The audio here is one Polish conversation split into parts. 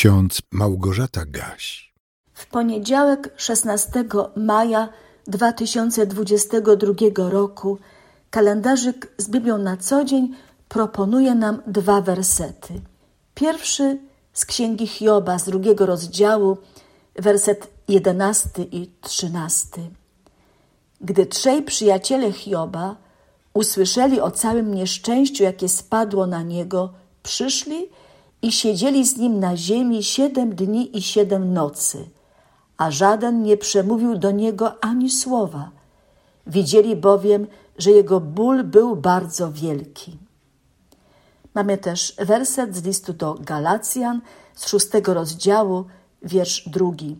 ksiądz Małgorzata Gaś. W poniedziałek 16 maja 2022 roku kalendarzyk z Biblią na co dzień proponuje nam dwa wersety. Pierwszy z księgi Hioba z drugiego rozdziału, werset 11 i 13. Gdy trzej przyjaciele Hioba usłyszeli o całym nieszczęściu, jakie spadło na niego, przyszli i siedzieli z nim na ziemi siedem dni i siedem nocy, a żaden nie przemówił do niego ani słowa. Widzieli bowiem, że jego ból był bardzo wielki. Mamy też werset z listu do Galacjan z szóstego rozdziału, wiersz drugi.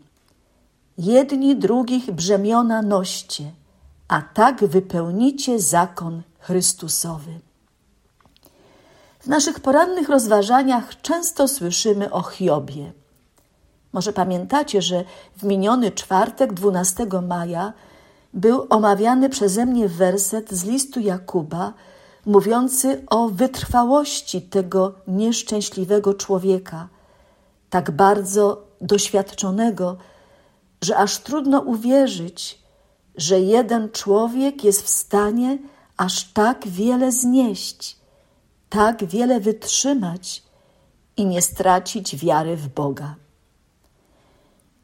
Jedni drugich brzemiona noście, a tak wypełnicie zakon Chrystusowy. W naszych porannych rozważaniach często słyszymy o Hiobie. Może pamiętacie, że w miniony czwartek 12 maja był omawiany przeze mnie werset z listu Jakuba, mówiący o wytrwałości tego nieszczęśliwego człowieka, tak bardzo doświadczonego, że aż trudno uwierzyć, że jeden człowiek jest w stanie aż tak wiele znieść tak wiele wytrzymać i nie stracić wiary w Boga.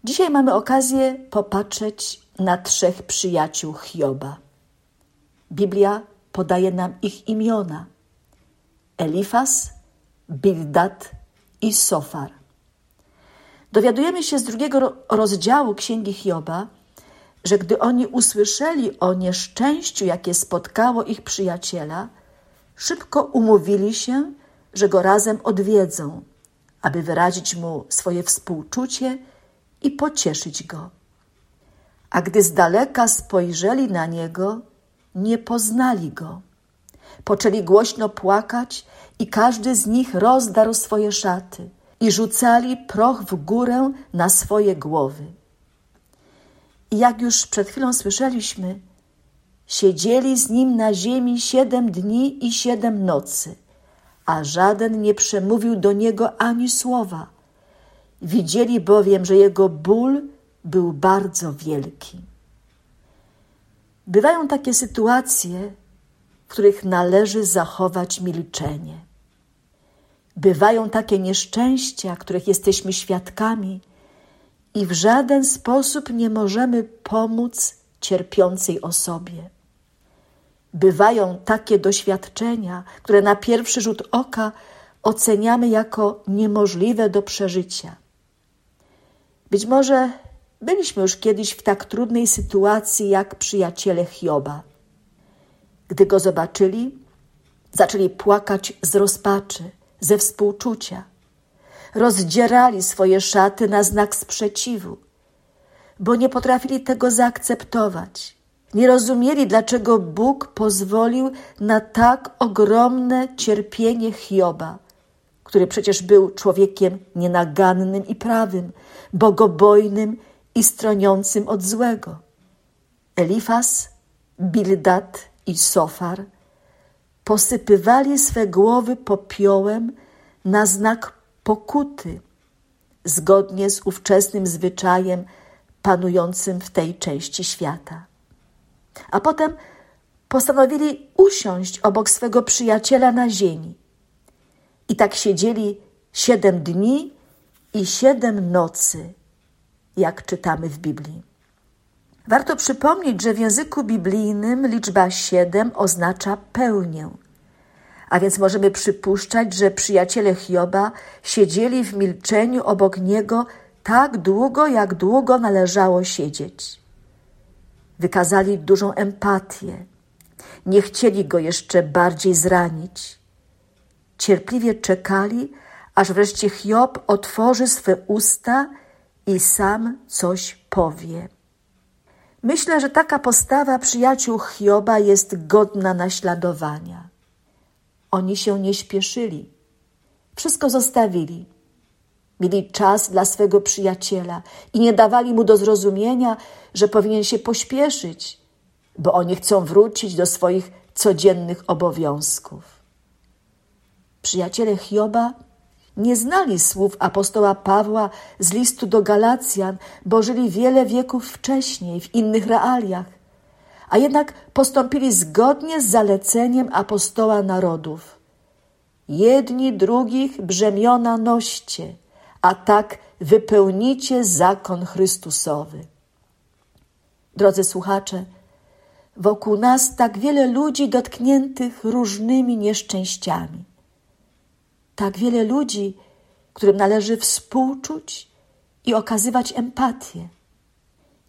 Dzisiaj mamy okazję popatrzeć na trzech przyjaciół Hioba. Biblia podaje nam ich imiona: Elifas, Bildad i Sofar. Dowiadujemy się z drugiego rozdziału księgi Hioba, że gdy oni usłyszeli o nieszczęściu, jakie spotkało ich przyjaciela, Szybko umówili się, że go razem odwiedzą, aby wyrazić mu swoje współczucie i pocieszyć go. A gdy z daleka spojrzeli na niego, nie poznali go. Poczęli głośno płakać i każdy z nich rozdarł swoje szaty i rzucali proch w górę na swoje głowy. I jak już przed chwilą słyszeliśmy, Siedzieli z nim na ziemi siedem dni i siedem nocy, a żaden nie przemówił do niego ani słowa. Widzieli bowiem, że jego ból był bardzo wielki. Bywają takie sytuacje, w których należy zachować milczenie. Bywają takie nieszczęścia, których jesteśmy świadkami, i w żaden sposób nie możemy pomóc cierpiącej osobie bywają takie doświadczenia, które na pierwszy rzut oka oceniamy jako niemożliwe do przeżycia. Być może byliśmy już kiedyś w tak trudnej sytuacji jak przyjaciele Hioba. Gdy go zobaczyli, zaczęli płakać z rozpaczy, ze współczucia. Rozdzierali swoje szaty na znak sprzeciwu, bo nie potrafili tego zaakceptować nie rozumieli, dlaczego Bóg pozwolił na tak ogromne cierpienie Hioba, który przecież był człowiekiem nienagannym i prawym, bogobojnym i stroniącym od złego. Elifas, Bildad i Sofar posypywali swe głowy popiołem na znak pokuty, zgodnie z ówczesnym zwyczajem panującym w tej części świata a potem postanowili usiąść obok swego przyjaciela na ziemi. I tak siedzieli siedem dni i siedem nocy, jak czytamy w Biblii. Warto przypomnieć, że w języku biblijnym liczba siedem oznacza pełnię. A więc możemy przypuszczać, że przyjaciele Hioba siedzieli w milczeniu obok niego tak długo, jak długo należało siedzieć. Wykazali dużą empatię. Nie chcieli go jeszcze bardziej zranić. Cierpliwie czekali, aż wreszcie Hiob otworzy swe usta i sam coś powie. Myślę, że taka postawa przyjaciół Hioba jest godna naśladowania. Oni się nie śpieszyli. Wszystko zostawili Mieli czas dla swego przyjaciela i nie dawali mu do zrozumienia, że powinien się pośpieszyć, bo oni chcą wrócić do swoich codziennych obowiązków. Przyjaciele Hioba nie znali słów apostoła Pawła z listu do Galacjan, bo żyli wiele wieków wcześniej, w innych realiach, a jednak postąpili zgodnie z zaleceniem apostoła narodów. Jedni drugich brzemiona noście, a tak wypełnicie zakon Chrystusowy. Drodzy słuchacze, wokół nas tak wiele ludzi dotkniętych różnymi nieszczęściami tak wiele ludzi, którym należy współczuć i okazywać empatię.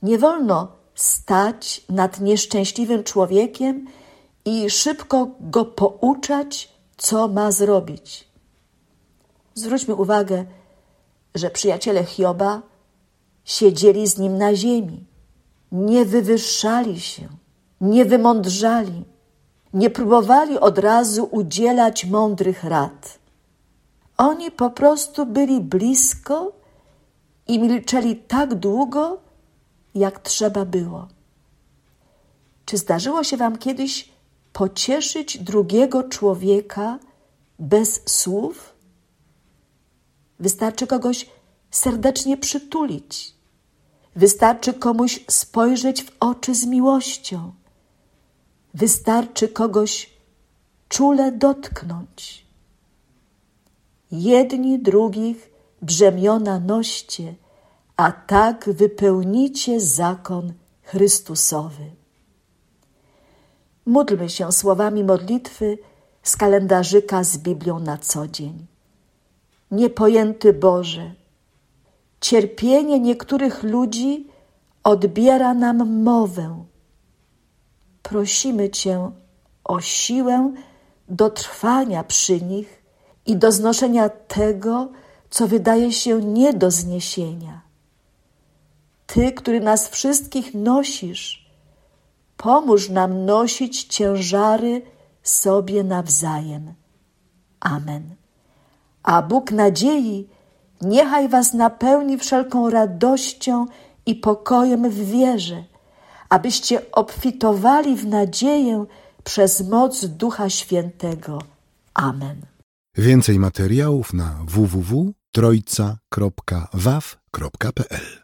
Nie wolno stać nad nieszczęśliwym człowiekiem i szybko go pouczać, co ma zrobić. Zwróćmy uwagę, że przyjaciele Hioba siedzieli z nim na ziemi, nie wywyższali się, nie wymądrzali, nie próbowali od razu udzielać mądrych rad. Oni po prostu byli blisko i milczeli tak długo, jak trzeba było. Czy zdarzyło się Wam kiedyś pocieszyć drugiego człowieka bez słów? Wystarczy kogoś serdecznie przytulić. Wystarczy komuś spojrzeć w oczy z miłością. Wystarczy kogoś czule dotknąć jedni drugich brzemiona noście, a tak wypełnicie zakon Chrystusowy. Módlmy się słowami modlitwy z kalendarzyka z Biblią na co dzień. Niepojęty Boże, cierpienie niektórych ludzi odbiera nam mowę. Prosimy Cię o siłę do trwania przy nich i do znoszenia tego, co wydaje się nie do zniesienia. Ty, który nas wszystkich nosisz, pomóż nam nosić ciężary sobie nawzajem. Amen. A Bóg nadziei niechaj Was napełni wszelką radością i pokojem w wierze, abyście obfitowali w nadzieję przez moc Ducha Świętego. Amen. Więcej materiałów na www.trojca.waw.pl